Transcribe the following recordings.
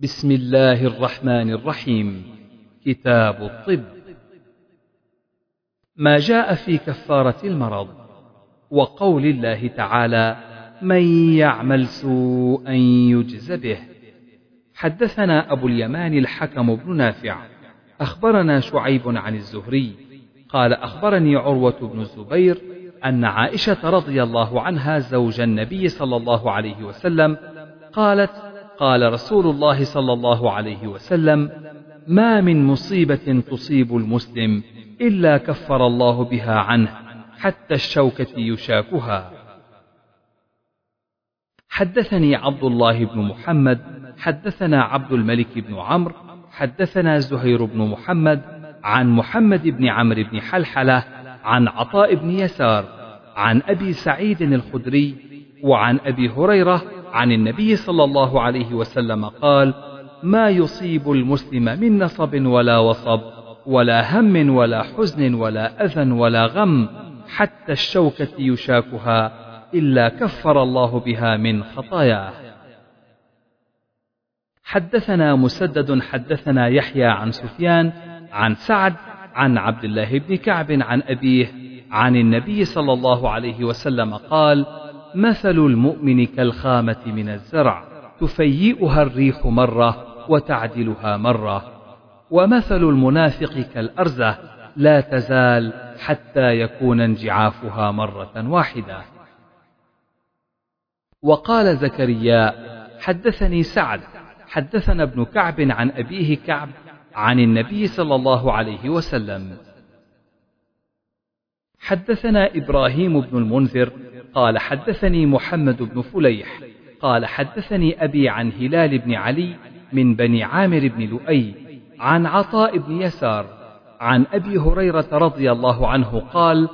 بسم الله الرحمن الرحيم. كتاب الطب. ما جاء في كفارة المرض وقول الله تعالى من يعمل سوءا يجز به حدثنا أبو اليمان الحكم بن نافع. أخبرنا شعيب عن الزهري. قال أخبرني عروة بن الزبير أن عائشة رضي الله عنها زوج النبي صلى الله عليه وسلم قالت قال رسول الله صلى الله عليه وسلم ما من مصيبة تصيب المسلم إلا كفر الله بها عنه حتى الشوكة يشاكها. حدثني عبد الله بن محمد حدثنا عبد الملك بن عمرو حدثنا زهير بن محمد عن محمد بن عمرو بن حلحلة عن عطاء بن يسار عن أبي سعيد الخدري وعن أبي هريرة عن النبي صلى الله عليه وسلم قال ما يصيب المسلم من نصب ولا وصب ولا هم ولا حزن ولا أذى ولا غم حتى الشوكة يشاكها إلا كفر الله بها من خطاياه. حدثنا مسدد حدثنا يحيى عن سفيان عن سعد عن عبد الله بن كعب عن أبيه عن النبي صلى الله عليه وسلم قال مثل المؤمن كالخامة من الزرع تفيئها الريح مرة وتعدلها مرة. ومثل المنافق كالأرزة لا تزال حتى يكون انجعافها مرة واحدة. وقال زكريا حدثني سعد حدثنا ابن كعب عن أبيه كعب عن النبي صلى الله عليه وسلم. حدثنا إبراهيم بن المنذر قال حدثني محمد بن فليح قال حدثني أبي عن هلال بن علي من بني عامر بن لؤي عن عطاء بن يسار عن أبي هريرة رضي الله عنه قال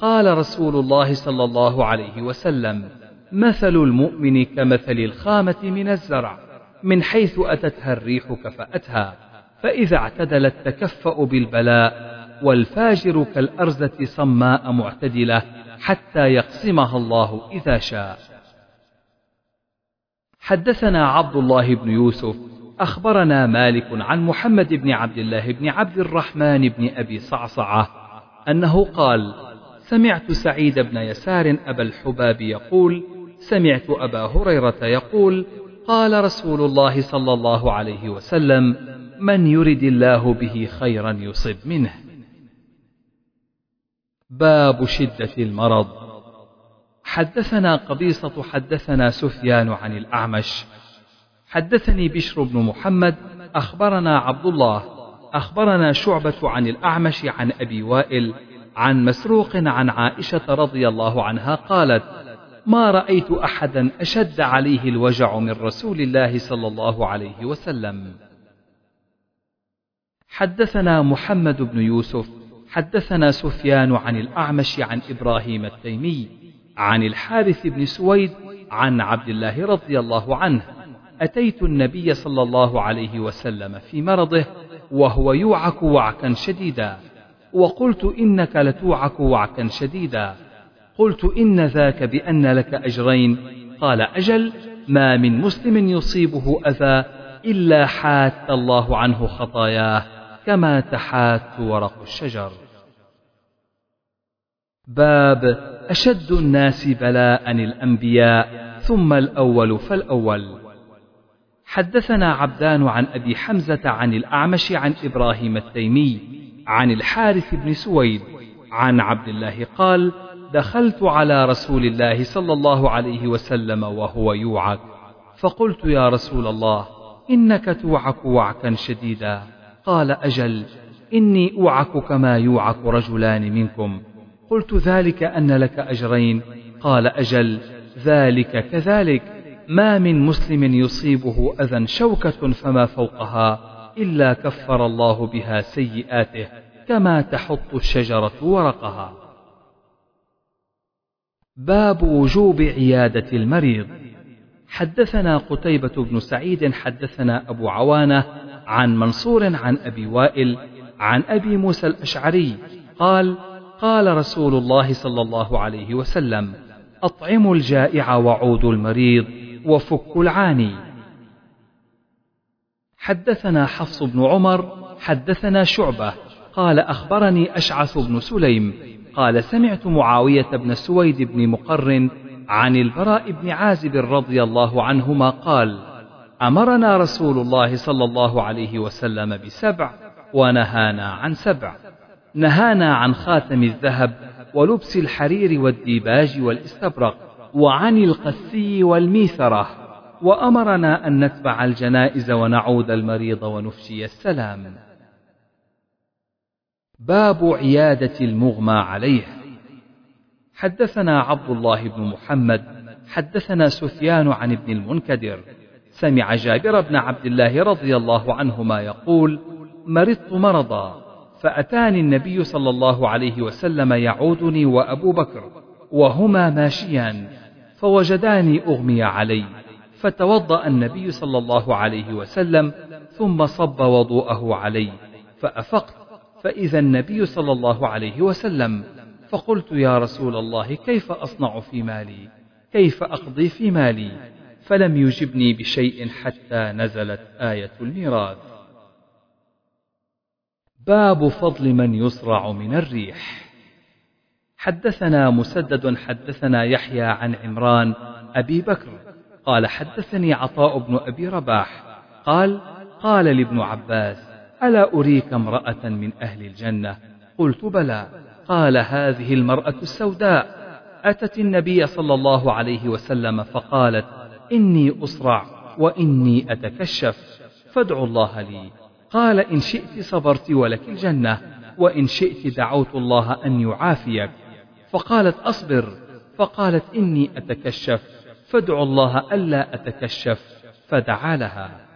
قال رسول الله صلى الله عليه وسلم مثل المؤمن كمثل الخامة من الزرع من حيث أتتها الريح كفأتها فإذا اعتدلت تكفأ بالبلاء والفاجر كالأرزة صماء معتدلة. حتى يقسمها الله إذا شاء. حدثنا عبد الله بن يوسف أخبرنا مالك عن محمد بن عبد الله بن عبد الرحمن بن أبي صعصعة أنه قال: سمعت سعيد بن يسار أبا الحباب يقول: سمعت أبا هريرة يقول: قال رسول الله صلى الله عليه وسلم: من يرد الله به خيرا يصب منه. باب شدة المرض. حدثنا قبيصة حدثنا سفيان عن الأعمش. حدثني بشر بن محمد أخبرنا عبد الله أخبرنا شعبة عن الأعمش عن أبي وائل عن مسروق عن عائشة رضي الله عنها قالت ما رأيت أحدا أشد عليه الوجع من رسول الله صلى الله عليه وسلم. حدثنا محمد بن يوسف حدثنا سفيان عن الأعمش عن إبراهيم التيمي عن الحارث بن سويد عن عبد الله رضي الله عنه أتيت النبي صلى الله عليه وسلم في مرضه وهو يوعك وعكا شديدا وقلت إنك لتوعك وعكا شديدا قلت إن ذاك بأن لك أجرين قال أجل ما من مسلم يصيبه أذى إلا حات الله عنه خطاياه كما تحات ورق الشجر. باب أشد الناس بلاء الأنبياء ثم الأول فالأول. حدثنا عبدان عن أبي حمزة عن الأعمش عن إبراهيم التيمي عن الحارث بن سويد عن عبد الله قال دخلت على رسول الله صلى الله عليه وسلم وهو يوعك فقلت يا رسول الله إنك توعك وعكا شديدا قال أجل إني أوعك كما يوعك رجلان منكم قلت ذلك أن لك أجرين. قال أجل ذلك كذلك. ما من مسلم يصيبه أذى شوكة فما فوقها إلا كفر الله بها سيئاته كما تحط الشجرة ورقها. باب وجوب عيادة المريض. حدثنا قتيبة بن سعيد حدثنا أبو عوانة عن منصور عن أبي وائل عن أبي موسى الأشعري قال قال رسول الله صلى الله عليه وسلم أطعموا الجائع وعودوا المريض وفكوا العاني. حدثنا حفص بن عمر حدثنا شعبة قال أخبرني أشعث بن سليم قال سمعت معاوية بن سويد بن مقرن عن البراء بن عازب رضي الله عنهما قال أمرنا رسول الله صلى الله عليه وسلم بسبع ونهانا عن سبع. نهانا عن خاتم الذهب ولبس الحرير والديباج والاستبرق وعن القسي والميثرة وأمرنا أن نتبع الجنائز ونعود المريض ونفشي السلام. باب عيادة المغمى عليه. حدثنا عبد الله بن محمد حدثنا سفيان عن ابن المنكدر. سمع جابر بن عبد الله رضي الله عنهما يقول مرضت مرضا. فأتاني النبي صلى الله عليه وسلم يعودني وأبو بكر وهما ماشيان فوجداني أغمي علي فتوضأ النبي صلى الله عليه وسلم ثم صب وضوءه علي فأفقت فإذا النبي صلى الله عليه وسلم فقلت يا رسول الله كيف أصنع في مالي؟ كيف أقضي في مالي؟ فلم يجبني بشيء حتى نزلت آية الميراث. باب فضل من يصرع من الريح. حدثنا مسدد حدثنا يحيى عن عمران أبي بكر قال حدثني عطاء بن أبي رباح قال قال لابن عباس ألا أريك امرأة من أهل الجنة؟ قلت بلى. قال هذه المرأة السوداء. أتت النبي صلى الله عليه وسلم فقالت إني أصرع وإني أتكشف فادعوا الله لي. قال إن شئت صبرت ولك الجنة وإن شئت دعوت الله أن يعافيك. فقالت أصبر. فقالت إني أتكشف. فادعوا الله ألا أتكشف. فدعا لها.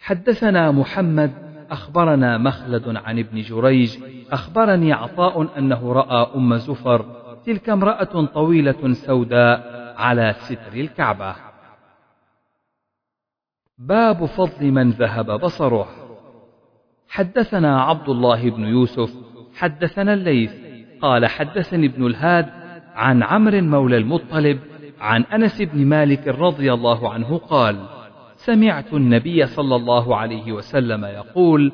حدثنا محمد أخبرنا مخلد عن ابن جريج أخبرني عطاء أنه رأى أم زفر تلك امرأة طويلة سوداء على ستر الكعبة. باب فضل من ذهب بصره. حدثنا عبد الله بن يوسف حدثنا الليث قال حدثني ابن الهاد عن عمرو مولى المطلب عن أنس بن مالك رضي الله عنه قال سمعت النبي صلى الله عليه وسلم يقول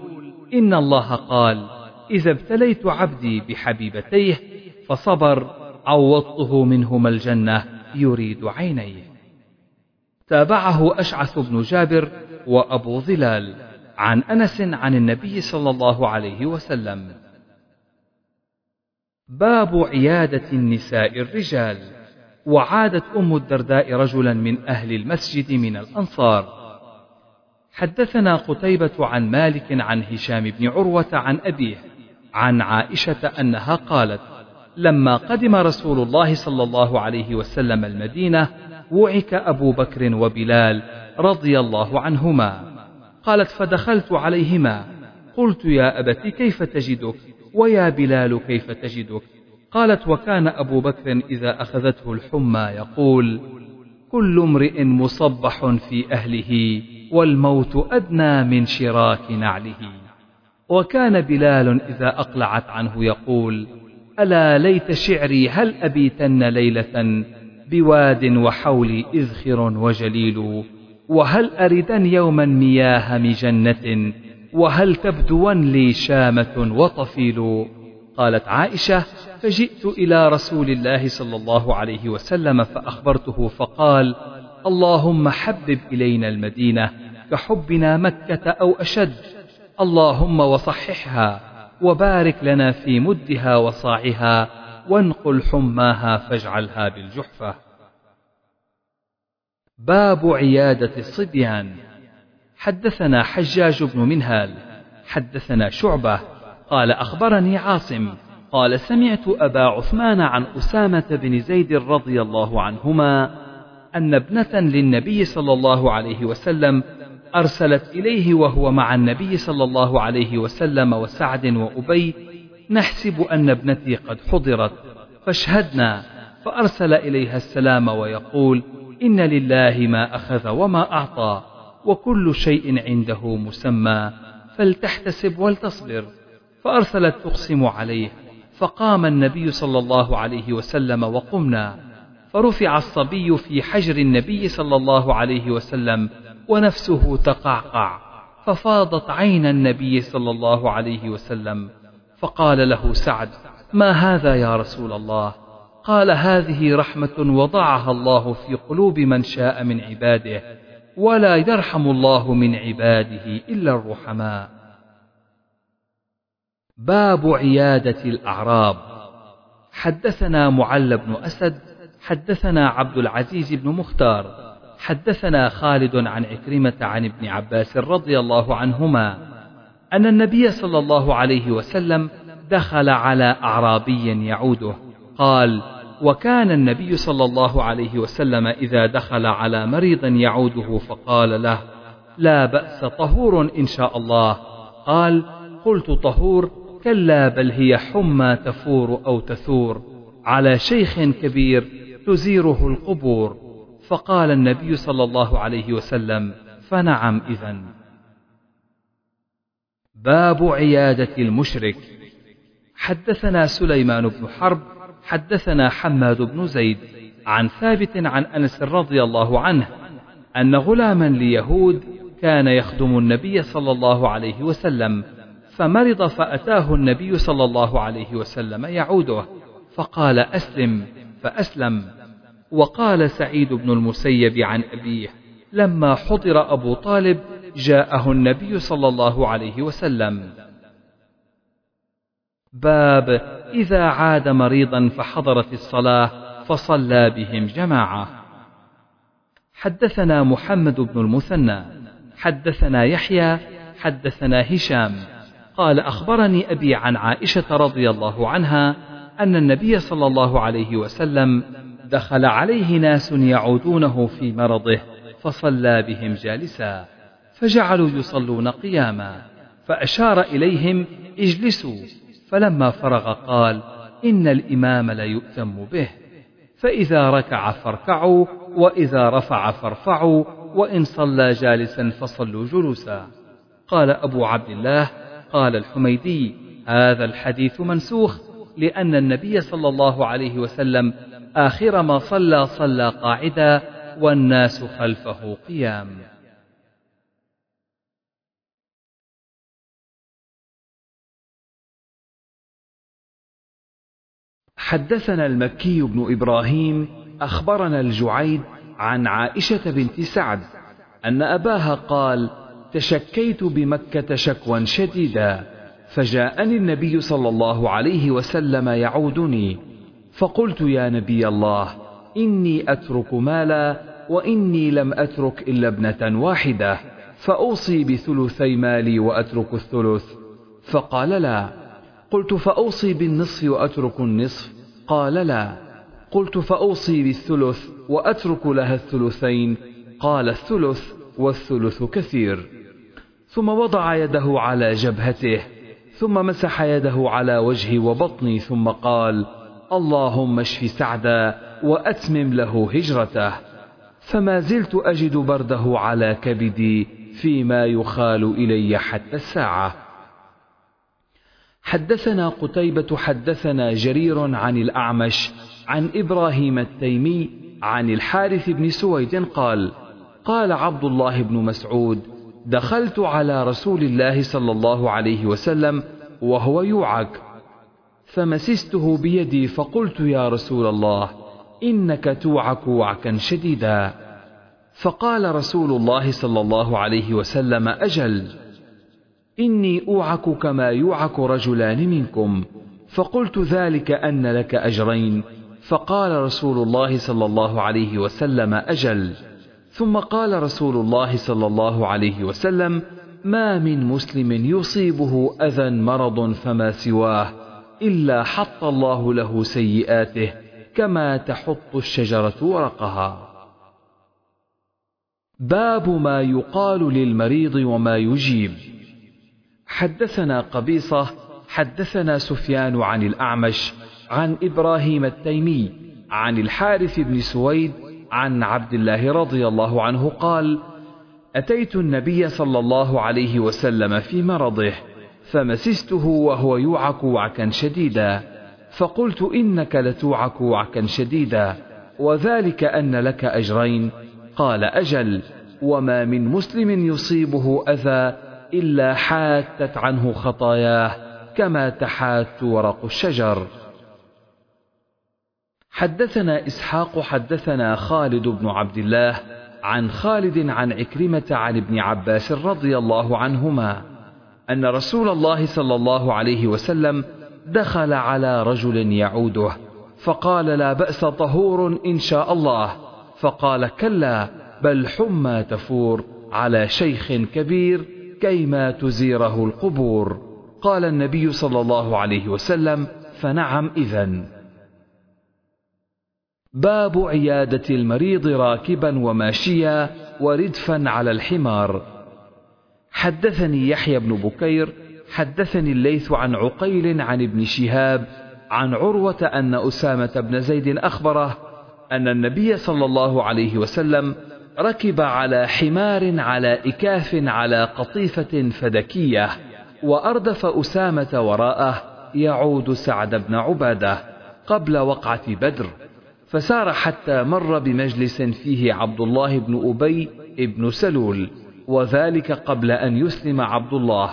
إن الله قال إذا ابتليت عبدي بحبيبتيه فصبر عوضته منهما الجنة يريد عينيه. تابعه أشعث بن جابر وأبو ظلال عن أنس عن النبي صلى الله عليه وسلم. باب عيادة النساء الرجال. وعادت أم الدرداء رجلا من أهل المسجد من الأنصار. حدثنا قتيبة عن مالك عن هشام بن عروة عن أبيه عن عائشة أنها قالت: لما قدم رسول الله صلى الله عليه وسلم المدينة وعك أبو بكر وبلال رضي الله عنهما. قالت فدخلت عليهما. قلت يا أبت كيف تجدك؟ ويا بلال كيف تجدك؟ قالت وكان أبو بكر إذا أخذته الحمى يقول كل امرئ مصبح في أهله والموت أدنى من شراك نعله. وكان بلال إذا أقلعت عنه يقول ألا ليت شعري هل أبيتن ليلة بواد وحولي إذخر وجليل وهل أردن يوما مياه مجنة وهل تبدون لي شامة وطفيل؟ قالت عائشة فجئت إلى رسول الله صلى الله عليه وسلم فأخبرته فقال اللهم حبب إلينا المدينة كحبنا مكة أو أشد اللهم وصححها وبارك لنا في مدها وصاعها وانقل حماها فاجعلها بالجحفة باب عيادة الصبيان. حدثنا حجاج بن منهال حدثنا شعبة قال أخبرني عاصم قال سمعت أبا عثمان عن أسامة بن زيد رضي الله عنهما أن ابنة للنبي صلى الله عليه وسلم أرسلت إليه وهو مع النبي صلى الله عليه وسلم وسعد وأبي نحسب أن ابنتي قد حضرت فاشهدنا فأرسل إليها السلام ويقول إن لله ما أخذ وما أعطى وكل شيء عنده مسمى فلتحتسب ولتصبر. فأرسلت تقسم عليه فقام النبي صلى الله عليه وسلم وقمنا. فرفع الصبي في حجر النبي صلى الله عليه وسلم ونفسه تقعقع ففاضت عين النبي صلى الله عليه وسلم. فقال له سعد ما هذا يا رسول الله؟ قال هذه رحمة وضعها الله في قلوب من شاء من عباده ولا يرحم الله من عباده إلا الرحماء. باب عيادة الأعراب. حدثنا معل بن أسد حدثنا عبد العزيز بن مختار حدثنا خالد عن عكرمة عن ابن عباس رضي الله عنهما أن النبي صلى الله عليه وسلم دخل على أعرابي يعوده. قال وكان النبي صلى الله عليه وسلم إذا دخل على مريض يعوده فقال له لا بأس طهور إن شاء الله. قال قلت طهور كلا بل هي حمى تفور أو تثور على شيخ كبير تزيره القبور. فقال النبي صلى الله عليه وسلم فنعم إذا باب عيادة المشرك. حدثنا سليمان بن حرب حدثنا حماد بن زيد عن ثابت عن أنس رضي الله عنه أن غلاما ليهود كان يخدم النبي صلى الله عليه وسلم فمرض فأتاه النبي صلى الله عليه وسلم يعوده فقال أسلم فأسلم. وقال سعيد بن المسيب عن أبيه لما حضر أبو طالب جاءه النبي صلى الله عليه وسلم. باب إذا عاد مريضا فحضرت الصلاة فصلى بهم جماعة. حدثنا محمد بن المثنى، حدثنا يحيى، حدثنا هشام، قال أخبرني أبي عن عائشة رضي الله عنها أن النبي صلى الله عليه وسلم دخل عليه ناس يعودونه في مرضه فصلى بهم جالسا، فجعلوا يصلون قياما، فأشار إليهم اجلسوا فلما فرغ قال إن الإمام ليؤتم به فإذا ركع فاركعوا وإذا رفع فارفعوا وإن صلى جالسا فصلوا جلوسا. قال أبو عبد الله قال الحميدي هذا الحديث منسوخ لأن النبي صلى الله عليه وسلم آخر ما صلى صلى قاعدا والناس خلفه قيام. حدثنا المكي بن إبراهيم أخبرنا الجعيد عن عائشة بنت سعد أن أباها قال تشكيت بمكة شكوى شديدا فجاءني النبي صلى الله عليه وسلم يعودني فقلت يا نبي الله إني أترك مالا وإني لم أترك إلا ابنة واحدة فأوصي بثلثي مالي وأترك الثلث. فقال لا. قلت فأوصي بالنصف وأترك النصف. قال لا. قلت فأوصي بالثلث وأترك لها الثلثين. قال الثلث والثلث كثير. ثم وضع يده على جبهته. ثم مسح يده على وجهي وبطني. ثم قال اللهم اشف سعدا وأتمم له هجرته. فما زلت أجد برده على كبدي فيما يخال إلي حتى الساعة. حدثنا قتيبة حدثنا جرير عن الأعمش عن إبراهيم التيمي عن الحارث بن سويد قال قال عبد الله بن مسعود دخلت على رسول الله صلى الله عليه وسلم وهو يوعك فمسسته بيدي فقلت يا رسول الله إنك توعك وعكا شديدا. فقال رسول الله صلى الله عليه وسلم أجل. إني أوعك كما يوعك رجلان منكم. فقلت ذلك أن لك أجرين. فقال رسول الله صلى الله عليه وسلم أجل. ثم قال رسول الله صلى الله عليه وسلم ما من مسلم يصيبه أذى مرض فما سواه إلا حط الله له سيئاته كما تحط الشجرة ورقها. باب ما يقال للمريض وما يجيب. حدثنا قبيصة حدثنا سفيان عن الأعمش عن إبراهيم التيمي عن الحارث بن سويد عن عبد الله رضي الله عنه قال أتيت النبي صلى الله عليه وسلم في مرضه فمسسته وهو يوعك وعكا شديدا فقلت إنك لتوعك وعكا شديدا وذلك أن لك أجرين قال أجل وما من مسلم يصيبه أذى إلا حاتت عنه خطاياه كما تحات ورق الشجر. حدثنا إسحاق حدثنا خالد بن عبد الله عن خالد عن عكرمة عن ابن عباس رضي الله عنهما أن رسول الله صلى الله عليه وسلم دخل على رجل يعوده فقال لا بأس طهور إن شاء الله. فقال كلا بل حمى تفور على شيخ كبير كيما تزيره القبور. قال النبي صلى الله عليه وسلم فنعم إذن. باب عيادة المريض راكبا وماشيا وردفا على الحمار. حدثني يحيى بن بكير حدثني الليث عن عقيل عن ابن شهاب عن عروة أن أسامة بن زيد أخبره أن النبي صلى الله عليه وسلم ركب على حمار على إكاف على قطيفة فدكية وأردف أسامة وراءه يعود سعد بن عبادة قبل وقعة بدر فسار حتى مر بمجلس فيه عبد الله بن أبي بن سلول وذلك قبل أن يسلم عبد الله.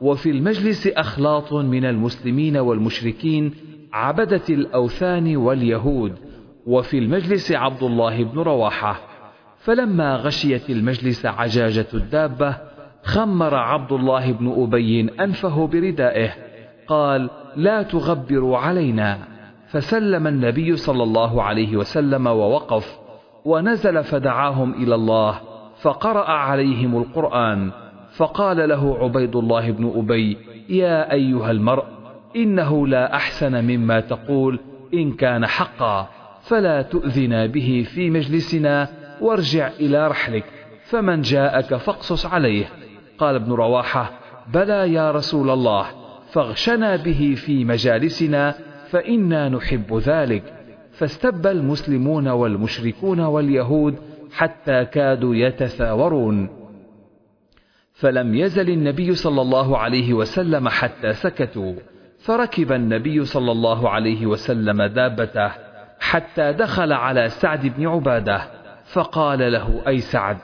وفي المجلس أخلاط من المسلمين والمشركين عبدة الأوثان واليهود وفي المجلس عبد الله بن رواحة. فلما غشيت المجلس عجاجة الدابة خمر عبد الله بن أبي أنفه بردائه قال لا تغبروا علينا. فسلم النبي صلى الله عليه وسلم ووقف ونزل فدعاهم إلى الله فقرأ عليهم القرآن فقال له عبيد الله بن أبي يا أيها المرء إنه لا أحسن مما تقول إن كان حقا فلا تؤذنا به في مجلسنا وارجع إلى رحلك فمن جاءك فاقصص عليه. قال ابن رواحة بلى يا رسول الله فاغشنا به في مجالسنا فإنا نحب ذلك. فاستب المسلمون والمشركون واليهود حتى كادوا يتثاورون. فلم يزل النبي صلى الله عليه وسلم حتى سكتوا. فركب النبي صلى الله عليه وسلم دابته حتى دخل على سعد بن عبادة. فقال له أي سعد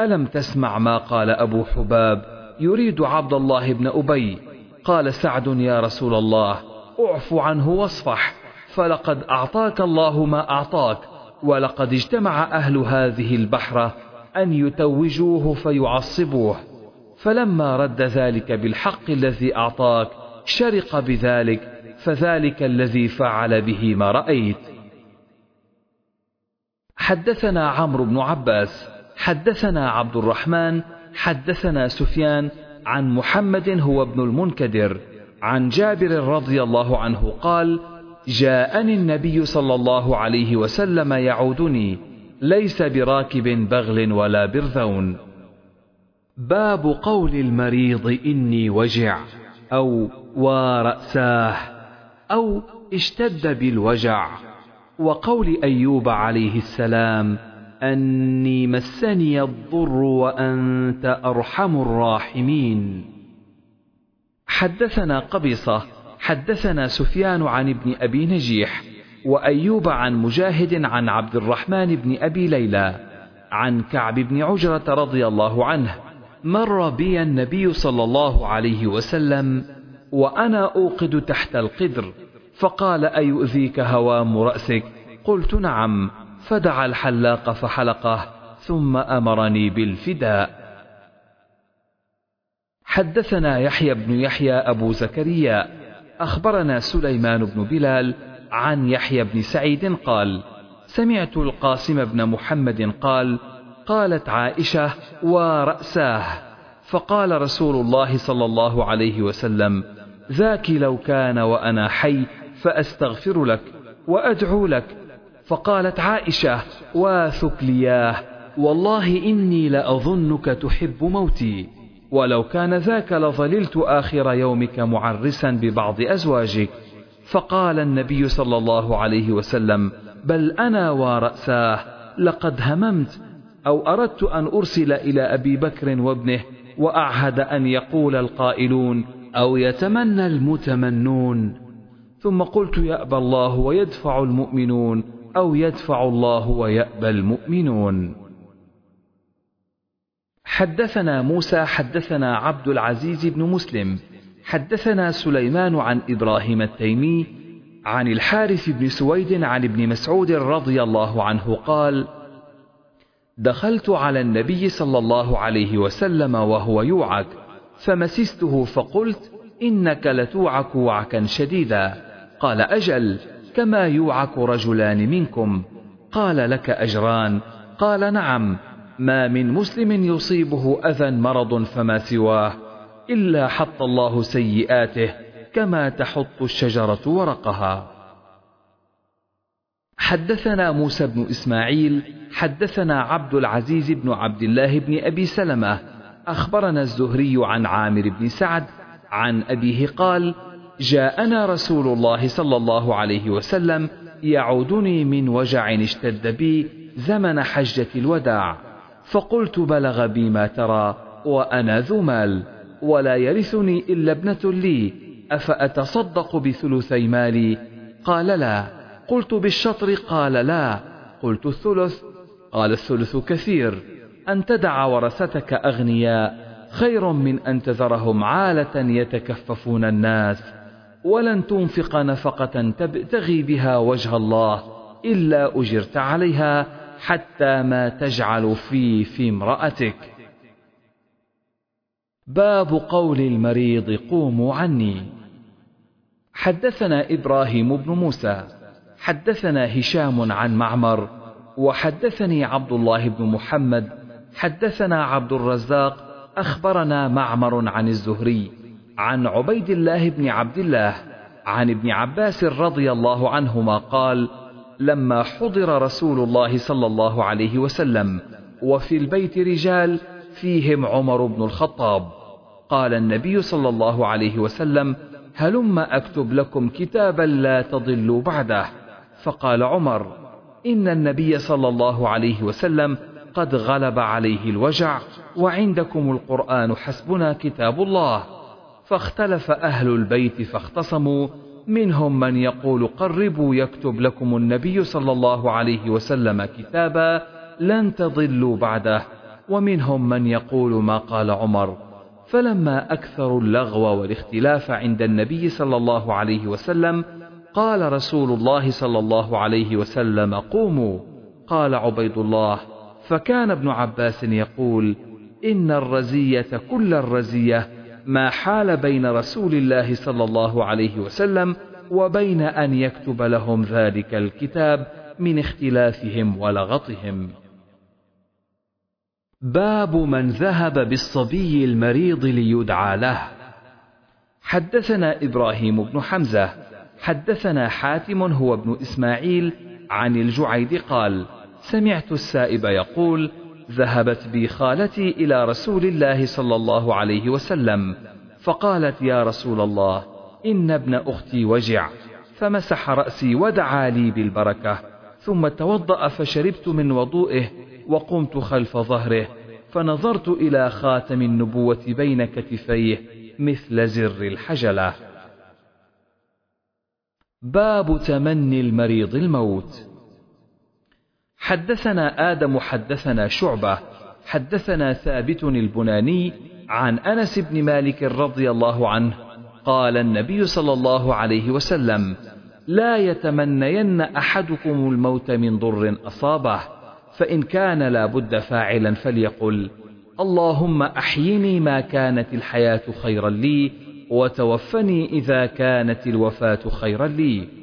ألم تسمع ما قال أبو حباب؟ يريد عبد الله بن أبي. قال سعد يا رسول الله أعف عنه واصفح فلقد أعطاك الله ما أعطاك ولقد اجتمع أهل هذه البحره أن يتوجوه فيعصبوه. فلما رد ذلك بالحق الذي أعطاك شرق بذلك فذلك الذي فعل به ما رأيت. حدثنا عمرو بن عباس حدثنا عبد الرحمن حدثنا سفيان عن محمد هو ابن المنكدر عن جابر رضي الله عنه قال جاءني النبي صلى الله عليه وسلم يعودني ليس براكب بغل ولا برذون. باب قول المريض إني وجع أو وراساه أو اشتد بالوجع. وقول أيوب عليه السلام أني مسني الضر وأنت أرحم الراحمين. حدثنا قبيصة حدثنا سفيان عن ابن أبي نجيح وأيوب عن مجاهد عن عبد الرحمن بن أبي ليلى عن كعب بن عجرة رضي الله عنه مر بي النبي صلى الله عليه وسلم وأنا أوقد تحت القدر فقال أيؤذيك هوام رأسك؟ قلت نعم. فدعا الحلاق فحلقه ثم أمرني بالفداء. حدثنا يحيى بن يحيى أبو زكريا. أخبرنا سليمان بن بلال عن يحيى بن سعيد قال سمعت القاسم بن محمد قال قالت عائشة وراساه فقال رسول الله صلى الله عليه وسلم ذاك لو كان وأنا حي فأستغفر لك وأدعو لك. فقالت عائشة واثكلياه والله إني لأظنك تحب موتي. ولو كان ذاك لظللت آخر يومك معرسا ببعض أزواجك. فقال النبي صلى الله عليه وسلم بل أنا ورأساه. لقد هممت أو أردت أن أرسل إلى أبي بكر وابنه وأعهد أن يقول القائلون أو يتمنى المتمنون. ثم قلت يأبى الله ويدفع المؤمنون أو يدفع الله ويأبى المؤمنون. حدثنا موسى حدثنا عبد العزيز بن مسلم حدثنا سليمان عن إبراهيم التيمي عن الحارث بن سويد عن ابن مسعود رضي الله عنه قال دخلت على النبي صلى الله عليه وسلم وهو يوعك فمسسته فقلت إنك لتوعك وعكا شديدا. قال أجل كما يوعك رجلان منكم. قال لك أجران. قال نعم. ما من مسلم يصيبه أذى مرض فما سواه إلا حط الله سيئاته كما تحط الشجرة ورقها. حدثنا موسى بن إسماعيل حدثنا عبد العزيز بن عبد الله بن أبي سلمة. أخبرنا الزهري عن عامر بن سعد عن أبيه قال جاءنا رسول الله صلى الله عليه وسلم يعودني من وجع اشتد بي زمن حجة الوداع. فقلت بلغ بي ما ترى وأنا ذو مال ولا يرثني إلا ابنة لي. أفأتصدق بثلثي مالي؟ قال لا. قلت بالشطر؟ قال لا. قلت الثلث؟ قال الثلث كثير. أن تدع ورثتك أغنياء خير من أن تذرهم عالة يتكففون الناس. ولن تنفق نفقة تبتغي بها وجه الله إلا أجرت عليها حتى ما تجعل في في امرأتك. باب قول المريض قوموا عني. حدثنا إبراهيم بن موسى حدثنا هشام عن معمر وحدثني عبد الله بن محمد حدثنا عبد الرزاق أخبرنا معمر عن الزهري. عن عبيد الله بن عبد الله عن ابن عباس رضي الله عنهما قال لما حضر رسول الله صلى الله عليه وسلم وفي البيت رجال فيهم عمر بن الخطاب قال النبي صلى الله عليه وسلم هلم أكتب لكم كتابا لا تضلوا بعده؟ فقال عمر إن النبي صلى الله عليه وسلم قد غلب عليه الوجع وعندكم القرآن حسبنا كتاب الله. فاختلف أهل البيت فاختصموا. منهم من يقول قربوا يكتب لكم النبي صلى الله عليه وسلم كتابا لن تضلوا بعده. ومنهم من يقول ما قال عمر فلما أكثروا اللغو والاختلاف عند النبي صلى الله عليه وسلم قال رسول الله صلى الله عليه وسلم قوموا. قال عبيد الله فكان ابن عباس يقول إن الرزية كل الرزية. ما حال بين رسول الله صلى الله عليه وسلم وبين أن يكتب لهم ذلك الكتاب من اختلافهم ولغطهم. باب من ذهب بالصبي المريض ليدعى له. حدثنا إبراهيم بن حمزة حدثنا حاتم هو ابن إسماعيل عن الجعيد قال سمعت السائب يقول ذهبت بي خالتي إلى رسول الله صلى الله عليه وسلم فقالت يا رسول الله إن ابن أختي وجع فمسح رأسي ودعا لي بالبركة ثم توضأ فشربت من وضوئه وقمت خلف ظهره فنظرت إلى خاتم النبوة بين كتفيه مثل زر الحجلة. باب تمني المريض الموت حدثنا آدم حدثنا شعبة حدثنا ثابت البناني عن أنس بن مالك رضي الله عنه قال النبي صلى الله عليه وسلم لا يتمنين أحدكم الموت من ضر أصابه فإن كان لا بد فاعلا فليقل اللهم أحيني ما كانت الحياة خيرا لي وتوفني إذا كانت الوفاة خيرا لي.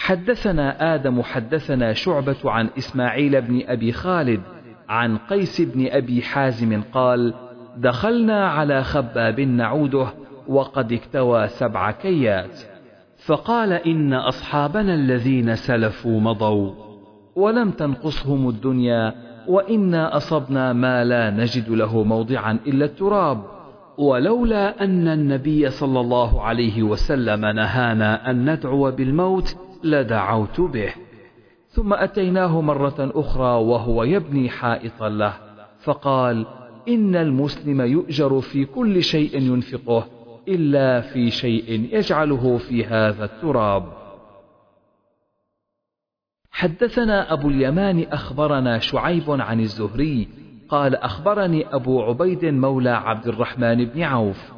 حدثنا آدم حدثنا شعبة عن إسماعيل بن أبي خالد عن قيس بن أبي حازم قال دخلنا على خباب نعوده وقد اكتوى سبع كيات. فقال إن أصحابنا الذين سلفوا مضوا ولم تنقصهم الدنيا وإنا أصبنا ما لا نجد له موضعا إلا التراب. ولولا أن النبي صلى الله عليه وسلم نهانا أن ندعو بالموت لدعوت به. ثم أتيناه مرة أخرى وهو يبني حائطا له فقال إن المسلم يؤجر في كل شيء ينفقه إلا في شيء يجعله في هذا التراب. حدثنا أبو اليمان أخبرنا شعيب عن الزهري قال أخبرني أبو عبيد مولى عبد الرحمن بن عوف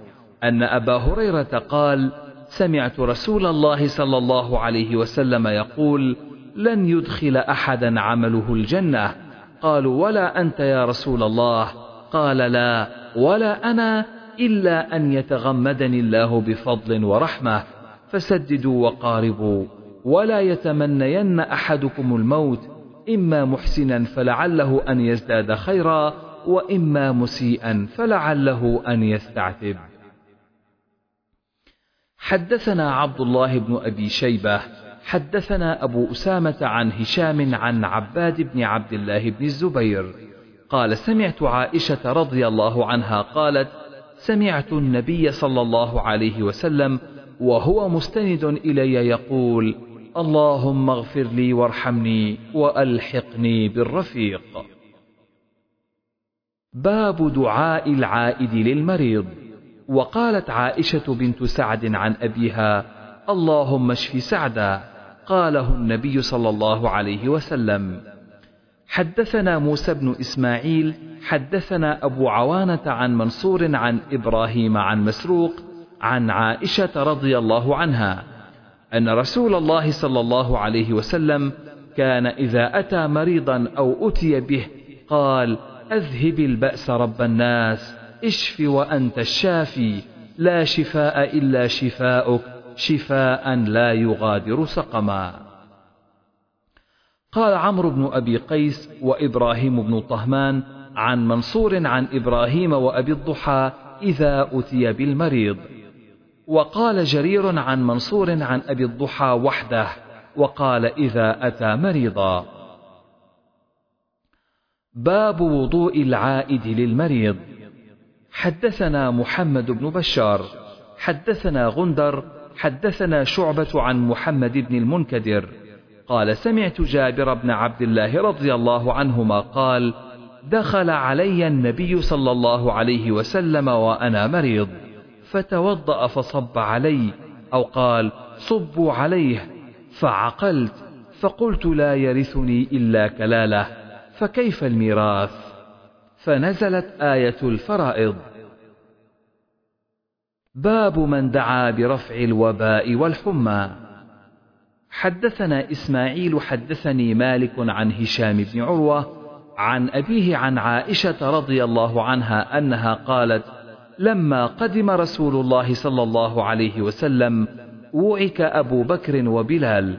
أن أبا هريرة قال سمعت رسول الله صلى الله عليه وسلم يقول لن يدخل أحدا عمله الجنة. قالوا ولا أنت يا رسول الله. قال لا ولا أنا إلا أن يتغمدني الله بفضل ورحمة فسددوا وقاربوا ولا يتمنين أحدكم الموت إما محسنا فلعله أن يزداد خيرا وإما مسيئا فلعله أن يستعتب. حدثنا عبد الله بن أبي شيبة حدثنا أبو أسامة عن هشام عن عباد بن عبد الله بن الزبير. قال سمعت عائشة رضي الله عنها قالت سمعت النبي صلى الله عليه وسلم وهو مستند إلي يقول اللهم اغفر لي وارحمني وألحقني بالرفيق. باب دعاء العائد للمريض. وقالت عائشة بنت سعد عن أبيها اللهم اشف سعدا قاله النبي صلى الله عليه وسلم. حدثنا موسى بن إسماعيل حدثنا أبو عوانة عن منصور عن إبراهيم عن مسروق عن عائشة رضي الله عنها أن رسول الله صلى الله عليه وسلم كان إذا أتى مريضا أو أتي به قال أذهب البأس رب الناس. اشف وأنت الشافي لا شفاء إلا شفاؤك شفاء لا يغادر سقما. قال عمرو بن أبي قيس وإبراهيم بن طهمان عن منصور عن إبراهيم وأبي الضحى إذا أتي بالمريض. وقال جرير عن منصور عن أبي الضحى وحده وقال إذا أتى مريضا. باب وضوء العائد للمريض. حدثنا محمد بن بشار حدثنا غندر حدثنا شعبة عن محمد بن المنكدر. قال سمعت جابر بن عبد الله رضي الله عنهما قال دخل علي النبي صلى الله عليه وسلم وأنا مريض فتوضأ فصب علي أو قال صبوا عليه. فعقلت فقلت لا يرثني إلا كلاله فكيف الميراث؟ فنزلت آية الفرائض. باب من دعا برفع الوباء والحمى. حدثنا إسماعيل حدثني مالك عن هشام بن عروة عن أبيه عن عائشة رضي الله عنها أنها قالت لما قدم رسول الله صلى الله عليه وسلم وعك أبو بكر وبلال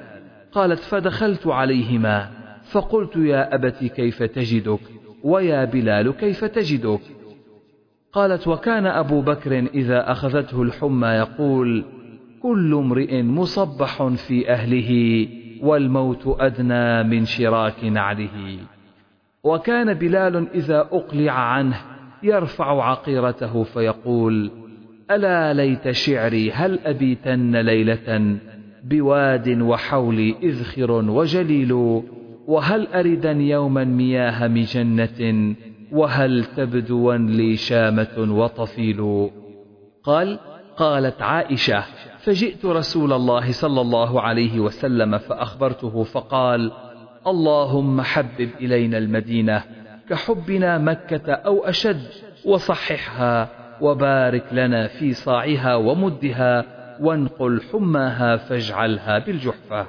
قالت فدخلت عليهما فقلت يا أبت كيف تجدك؟ ويا بلال كيف تجدك قالت وكان أبو بكر إذا أخذته الحمى يقول كل امرئ مصبح في أهله والموت أدنى من شراك نعله. وكان بلال إذا أقلع عنه يرفع عقيرته فيقول ألا ليت شعري هل أبيتن ليلة بواد وحولي إذخر وجليل وهل أردا يوما مياه مجنة؟ وهل تبدوا لي شامة وطفيل؟ قال قالت عائشة فجئت رسول الله صلى الله عليه وسلم فأخبرته فقال اللهم حبب إلينا المدينة كحبنا مكة أو أشد وصححها وبارك لنا في صاعها ومدها وانقل حماها فاجعلها بالجحفة.